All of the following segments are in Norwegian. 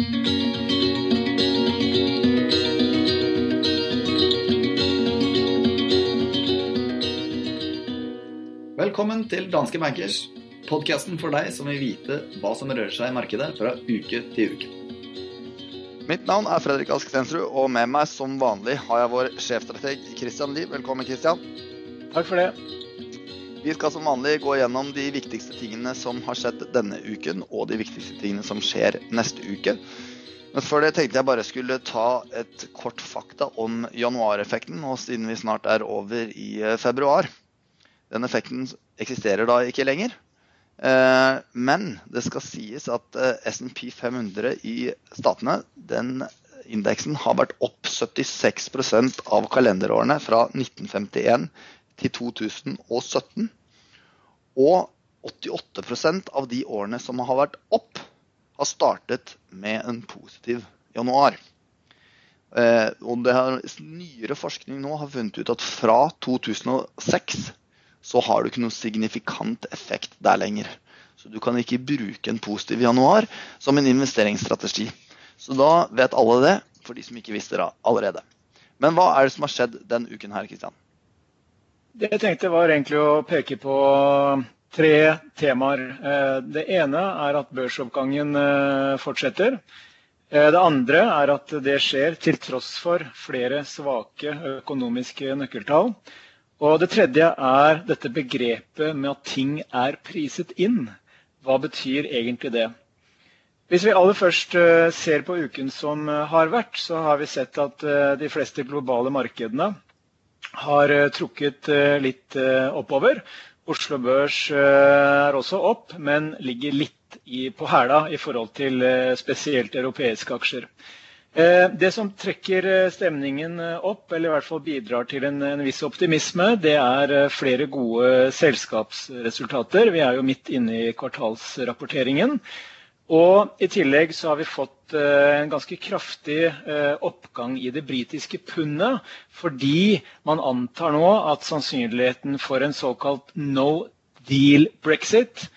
Velkommen til Danske Bankers, podkasten for deg som vil vite hva som rører seg i markedet fra uke til uke. Mitt navn er Fredrik Ask Stensrud, og med meg som vanlig har jeg vår sjefstrateg Christian Lie. Velkommen, Christian. Takk for det. Vi skal som vanlig gå gjennom de viktigste tingene som har skjedd denne uken, og de viktigste tingene som skjer neste uke. Men før det tenkte jeg bare skulle ta et kort fakta om januareffekten, og siden vi snart er over i eh, februar. Den effekten eksisterer da ikke lenger. Eh, men det skal sies at eh, SMP 500 i statene, den indeksen har vært opp 76% av kalenderårene fra 1951 til 2017. Og 88% av de årene som har vært opp, har startet med en positiv januar. Eh, og det har, nyere forskning nå har funnet ut at fra 2006 så har du ikke noen signifikant effekt der lenger. Så du kan ikke bruke en positiv januar som en investeringsstrategi. Så da vet alle det, for de som ikke visste det allerede. Men hva er det som har skjedd den uken her, Kristian? Det jeg tenkte var egentlig å peke på tre temaer. Eh, det ene er at børsoppgangen eh, fortsetter. Eh, det andre er at det skjer til tross for flere svake økonomiske nøkkeltall. Og det tredje er dette begrepet med at ting er priset inn. Hva betyr egentlig det? Hvis vi aller først ser på uken som har vært, så har vi sett at de fleste globale markedene har trukket litt oppover. Oslo Børs er også opp, men ligger litt på hæla i forhold til spesielt europeiske aksjer. Eh, det som trekker eh, stemningen eh, opp, eller i hvert fall bidrar til en, en, viss optimisme, det er flere gode selskapsresultater. Vi er jo midt inne i kvartalsrapporteringen. Og i tillegg så har vi fått en ganske kraftig oppgang i det britiske pundet, fordi man antar nå at sannsynligheten for en såkalt no deal brexit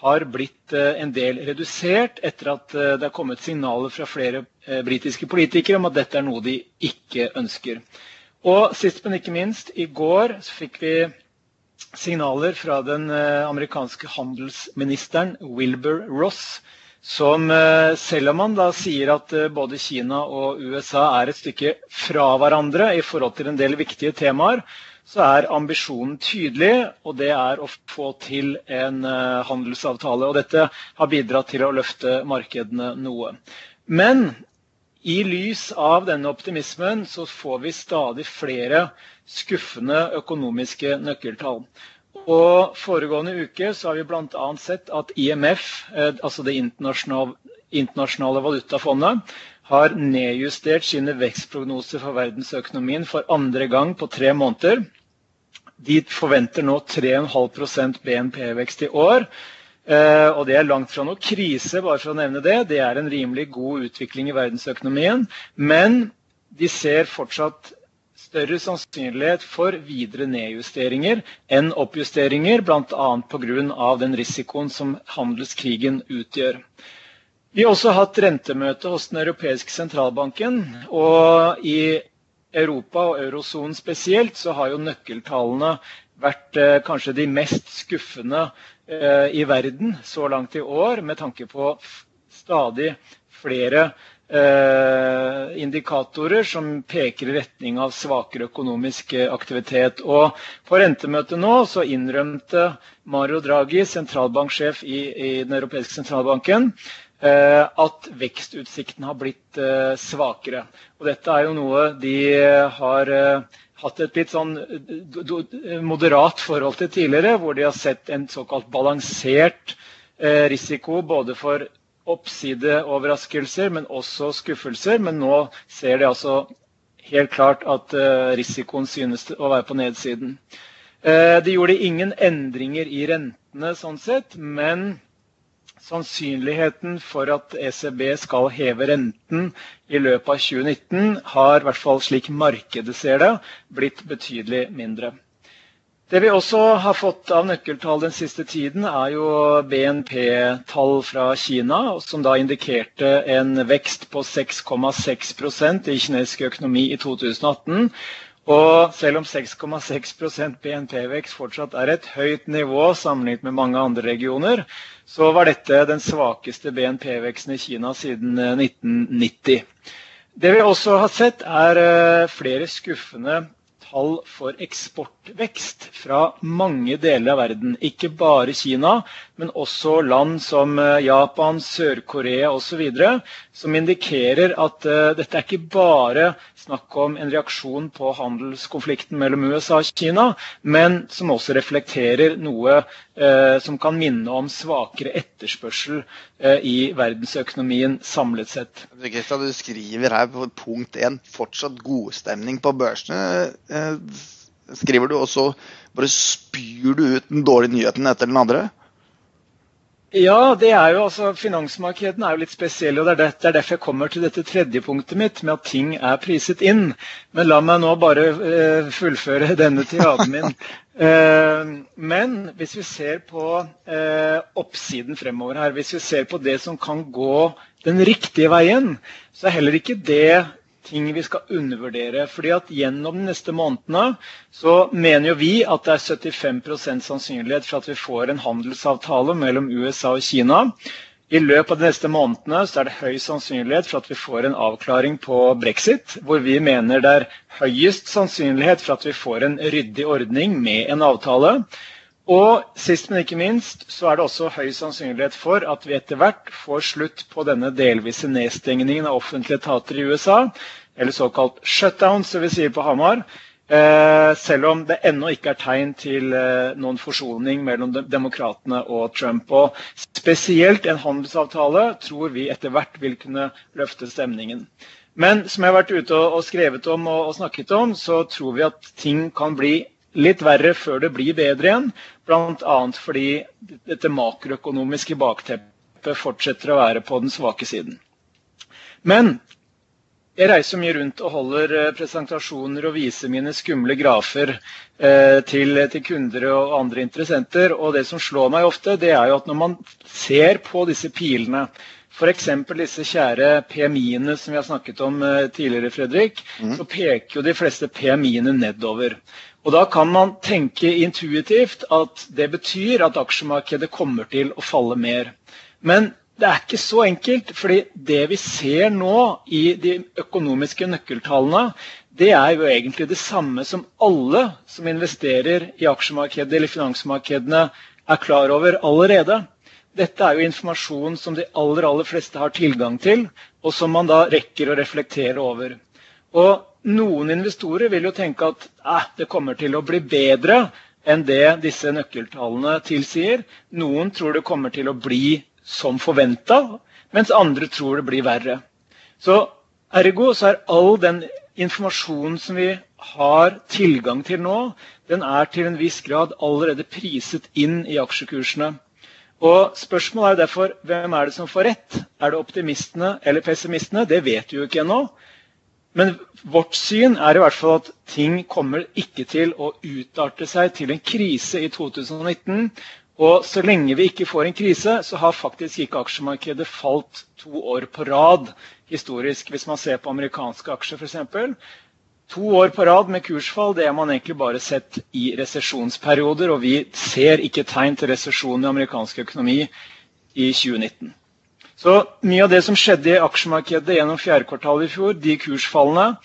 har blitt en del redusert etter at det er kommet signaler fra flere Eh, britiske politikere om at dette er noe de ikke ønsker. Og sist, men ikke minst, i går fikk vi signaler fra den eh, amerikanske handelsministeren Wilbur Ross, som eh, selv om man da sier at både Kina og USA er et stykke fra hverandre i forhold til en del viktige temaer, så er ambisjonen tydelig, og det er å få til en handelsavtale. Og dette har bidratt til å løfte markedene noe. Men i lys av denne optimismen så får vi stadig flere skuffende økonomiske nøkkeltall. Og Foregående uke så har vi bl.a. sett at IMF, eh, altså Det internasjonale, valutafondet, har nedjustert sine vekstprognoser for verdensøkonomien for andre gang på tre måneder. De forventer nå 3,5% BNP-vekst i år. Uh, og det er langt fra noe krise, bare for å nevne det. Det er en rimelig god utvikling i verdensøkonomien. Men de ser fortsatt større sannsynlighet for videre nedjusteringer enn oppjusteringer, bl.a. pga. den risikoen som handelskrigen utgjør. Vi har også hatt rentemøte hos Den europeiske sentralbanken. og i Europa og eurosonen spesielt så har jo nøkkeltallene vært eh, kanskje de mest skuffende Eh, i verden så langt i år, med tanke på stadig flere indikatorer som peker i retning av svakere økonomisk aktivitet. Og På rentemøtet nå så innrømte Mario Draghi, sentralbanksjef i, i Den europeiske sentralbanken, eh, at vekstutsiktene har blitt svakere. Og Dette er jo noe de har hatt et litt sånn eh, moderat forhold til tidligere, hvor de har sett en såkalt balansert eh, risiko både for oppsideoverraskelser, men også skuffelser. Men nå ser de altså helt klart at eh, risikoen synes å være på nedsiden. De gjorde ingen endringer i rentene sånn sett, men Sannsynligheten for at ECB skal heve renten i løpet av 2019, har i hvert fall slik markedet ser det, blitt betydelig mindre. Det vi også har fått av nøkkeltall den siste tiden, er jo BNP-tall fra Kina, som da indikerte en vekst på 6,6% i kinesisk økonomi i 2018. Og selv om 6,6% BNP-vekst fortsatt er et høyt nivå sammenlignet med mange andre regioner, så var dette den svakeste BNP-veksten i Kina siden 1990. Eh, det vi også har sett, er eh, flere skuffende tall for eksportvekst fra mange deler av verden. Ikke bare Kina, men også land som eh, Japan, Sør-Korea osv. Som indikerer at uh, dette er ikke bare snakk om en reaksjon på handelskonflikten mellom USA og Kina, men som også reflekterer noe uh, som kan minne om svakere etterspørsel uh, i verdensøkonomien samlet sett. Kristian, du skriver her på punkt 1 fortsatt godstemning på børsene. Skriver du, og så bare spyr du ut den dårlige nyheten etter den andre? Ja, det er jo altså, finansmarkedene er jo litt spesielle. og det er, det er, derfor jeg kommer til dette tredje punktet mitt, med at ting er priset inn. Men la meg nå bare uh, fullføre denne tiraden min. Uh, men hvis vi ser på uh, oppsiden fremover her, hvis vi ser på det som kan gå den riktige veien, så er heller ikke det ting vi skal undervurdere. fordi at Gjennom de neste månedene så mener jo vi at det er 75% sannsynlighet for at vi får en handelsavtale mellom USA og Kina. I løpet av de neste månedene så er det høy sannsynlighet for at vi får en avklaring på brexit, hvor vi mener det er høyest sannsynlighet for at vi får en ryddig ordning med en avtale. Og sist, men ikke minst, så er det også høy sannsynlighet for at vi etter hvert får slutt på denne delvise nedstengningen av offentlige etater i USA, eller såkalt shutdown, som vi sier på Hamar. Eh, selv om det ennå ikke er tegn til eh, noen forsoning mellom demokratene og Trump. Og spesielt en handelsavtale tror vi etter hvert vil kunne løfte stemningen. Men som jeg har vært ute og, skrevet om og, snakket om, så tror vi at ting kan bli litt verre før det blir bedre igjen. Bl.a. fordi dette makroøkonomiske bakteppet fortsetter å være på den svake siden. Men jeg reiser mye rundt og holder eh, presentasjoner og viser mine skumle grafer eh, til, til, kunder og andre interessenter. Og det som slår meg ofte, det er jo at når man ser på disse pilene, f.eks. disse kjære PMI-ene som vi har snakket om eh, tidligere, Fredrik, mm. så peker jo de fleste PMI-ene nedover. Og Da kan man tenke intuitivt at det betyr at aksjemarkedet kommer til å falle mer. Men det er ikke så enkelt. fordi det vi ser nå i de økonomiske nøkkeltallene, det er jo egentlig det samme som alle som investerer i aksjemarkedet eller finansmarkedene, er klar over allerede. Dette er jo informasjon som de aller, aller fleste har tilgang til, og som man da rekker å reflektere over. Og noen investorer vil jo tenke at eh, det kommer til å bli bedre enn det disse nøkkeltallene tilsier. Noen tror det kommer til å bli som forventa, mens andre tror det blir verre. Så Ergo så er all den informasjonen som vi har tilgang til nå, den er til en viss grad allerede priset inn i aksjekursene. Og Spørsmålet er derfor hvem er det som får rett? Er det optimistene eller pessimistene? Det vet vi jo ikke ennå. Men vårt syn er i hvert fall at ting kommer ikke til å utarte seg til en krise i 2019. Og så lenge vi ikke får en krise, så har faktisk ikke aksjemarkedet falt to år på rad historisk. Hvis man ser på amerikanske aksjer f.eks. To år på rad med kursfall det har man egentlig bare sett i resesjonsperioder. Og vi ser ikke tegn til resesjon i amerikansk økonomi i 2019. Så Mye av det som skjedde i aksjemarkedet gjennom fjerde kvartal i fjor, de kursfallene,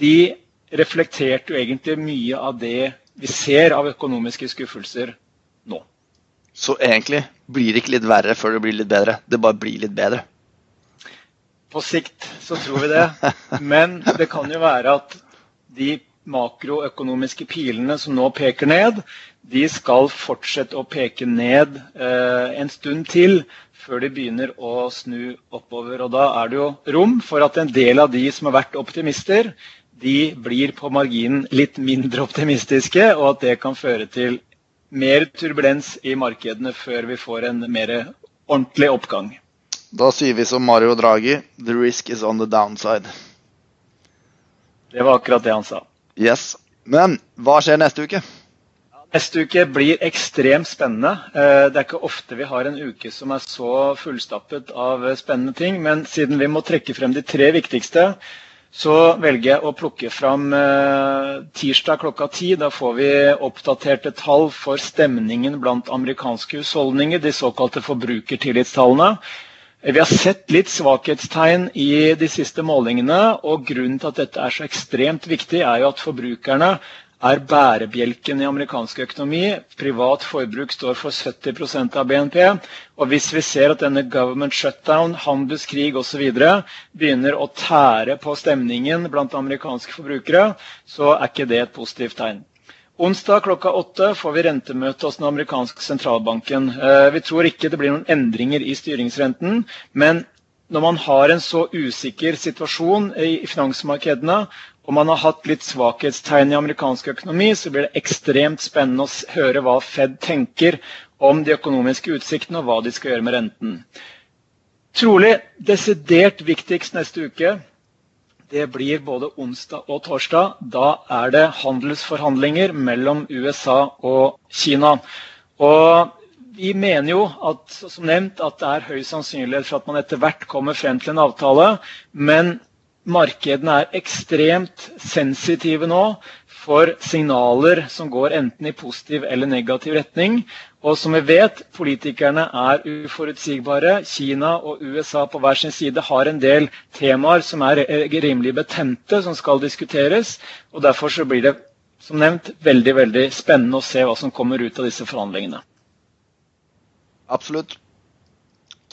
de reflekterte jo egentlig mye av det vi ser av økonomiske skuffelser nå. Så egentlig blir det ikke litt verre før det blir litt bedre? Det bare blir litt bedre? På sikt så tror vi det. Men det kan jo være at de makroøkonomiske pilene som nå peker ned, de skal fortsette å peke ned eh, en stund til før de begynner å snu oppover. Og Da er det jo rom for at en del av de som har vært optimister, de blir på marginen litt mindre optimistiske, og at det kan føre til mer turbulens i markedene før vi får en mer ordentlig oppgang. Da sier vi som Mario Draghi the risk is on the downside. Det var akkurat det han sa. Yes. Men hva skjer neste uke? Neste uke blir ekstremt spennende. Eh, det er ikke ofte vi har en uke som er så fullstappet av spennende ting. Men siden vi må trekke frem de tre viktigste, så velger jeg å plukke fram eh, tirsdag klokka ti. Da får vi oppdaterte tall for stemningen blant amerikanske husholdninger, de såkalte forbrukertillitstallene. Vi har sett litt svakhetstegn i de siste målingene, og grunnen til at dette er så ekstremt viktig, er jo at forbrukerne er bærebjelken i amerikansk økonomi. Privat forbruk står for 70% av BNP. Og hvis vi ser at denne government shutdown, handelskrig osv. begynner å tære på stemningen blant amerikanske forbrukere, så er ikke det et positivt tegn. Onsdag klokka åtte får vi rentemøte hos den amerikanske sentralbanken. Eh, vi tror ikke det blir noen endringer i styringsrenten, men når man har en så usikker situasjon i finansmarkedene, og man har hatt litt svakhetstegn i amerikansk økonomi, så blir det ekstremt spennende å høre hva Fed tenker om de økonomiske utsiktene og hva de skal gjøre med renten. Trolig desidert viktigst neste uke det blir både onsdag og torsdag. Da er det handelsforhandlinger mellom USA og Kina. Og vi mener jo at, som nevnt, at det er høy sannsynlighet for at man etter hvert kommer frem til en avtale. Men markedene er ekstremt sensitive nå for signaler som går enten i positiv eller negativ retning. Og som vi vet, politikerne er uforutsigbare. Kina og USA på hver sin side har en del temaer som er rimelig betente, som skal diskuteres. og Derfor så blir det som nevnt veldig, veldig spennende å se hva som kommer ut av disse forhandlingene. Absolutt.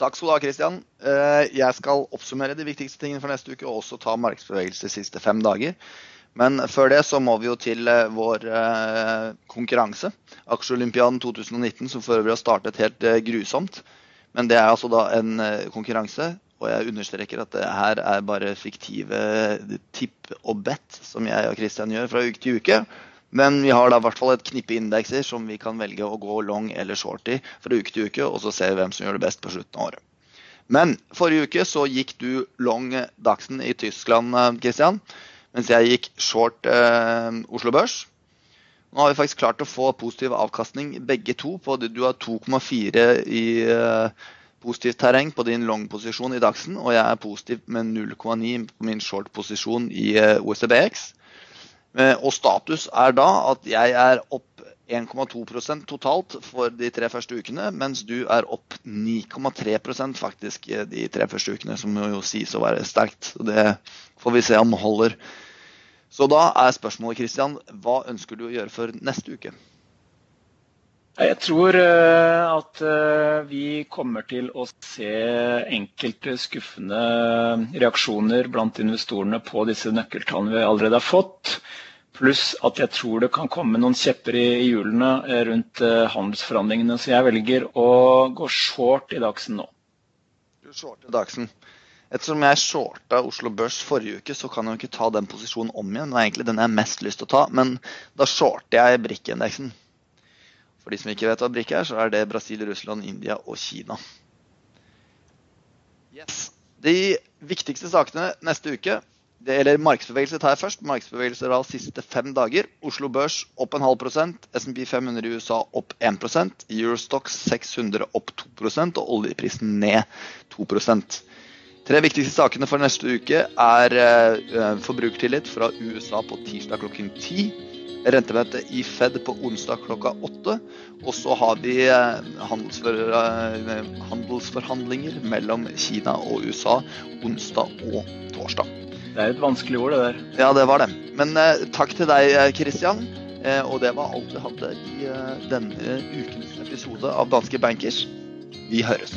Takk skal du ha, Christian. Eh, jeg skal oppsummere de viktigste tingene for neste uke, og også ta markedsbevegelse de siste fem dager. Men før det så må vi jo til eh, vår eh, konkurranse. Aksjeolympiaden 2019, som for øvrig har startet helt grusomt. Men det er altså da en konkurranse, og jeg understreker at det her er bare fiktive tipp og bet som jeg og Christian gjør fra uke til uke. Men vi har da i hvert fall et knippe indekser som vi kan velge å gå long eller short i fra uke til uke, og så vi hvem som gjør det best på slutten av året. Men forrige uke så gikk du long Dagsen i Tyskland, Christian, mens jeg gikk short eh, Oslo Børs. Nå har vi faktisk klart å få positiv avkastning begge to. På, du har 2,4 i eh, positivt terreng på din long-posisjon i Dagsen, og jeg er positiv med 0,9 på min short-posisjon i eh, OECBX. Eh, og status er da at jeg er opp 1,2% totalt for de tre første ukene, mens du er opp 9,3% faktisk eh, de tre første ukene, som jo sies å være sterkt. Det får vi se om holder. Så da er spørsmålet, Christian, hva ønsker du å gjøre for neste uke? Jeg tror eh, at vi kommer til å se enkelte skuffende reaksjoner blant investorene på disse nøkkeltallene vi allerede har fått. Pluss at jeg tror det kan komme noen kjepper i hjulene eh, rundt eh, handelsforhandlingene. Så jeg velger å gå short i Dagsen nå. Du shorter Dagsen. Ettersom jeg shorta Oslo Børs forrige uke, så kan jeg jo ikke ta den posisjonen om igjen. Det er egentlig den jeg har mest lyst til å ta, men da shorter jeg brikkindeksen. For de som ikke vet hva brikke er, så er det Brasil, Russland, India og Kina. Yes. De viktigste sakene neste uke det gjelder markedsbevegelse tar jeg først. Markedsbevegelser da siste fem dager. Oslo Børs opp en halv prosent. SMP 500 i USA opp 1% Eurostox 600 opp 2% og oljeprisen ned 2 Tre viktigste sakene for neste uke er uh, forbrukertillit fra USA på tirsdag klokken ti. Rentemøte i Fed på onsdag klokka åtte. Og så har vi handelsfor, uh, handelsforhandlinger mellom Kina og USA onsdag og torsdag. Det er et vanskelig ord, det der. Ja, det var det. Men eh, takk til deg, Kristian. Eh, og det var alt vi hadde i eh, denne ukens episode av Danske Bankers. Vi høres.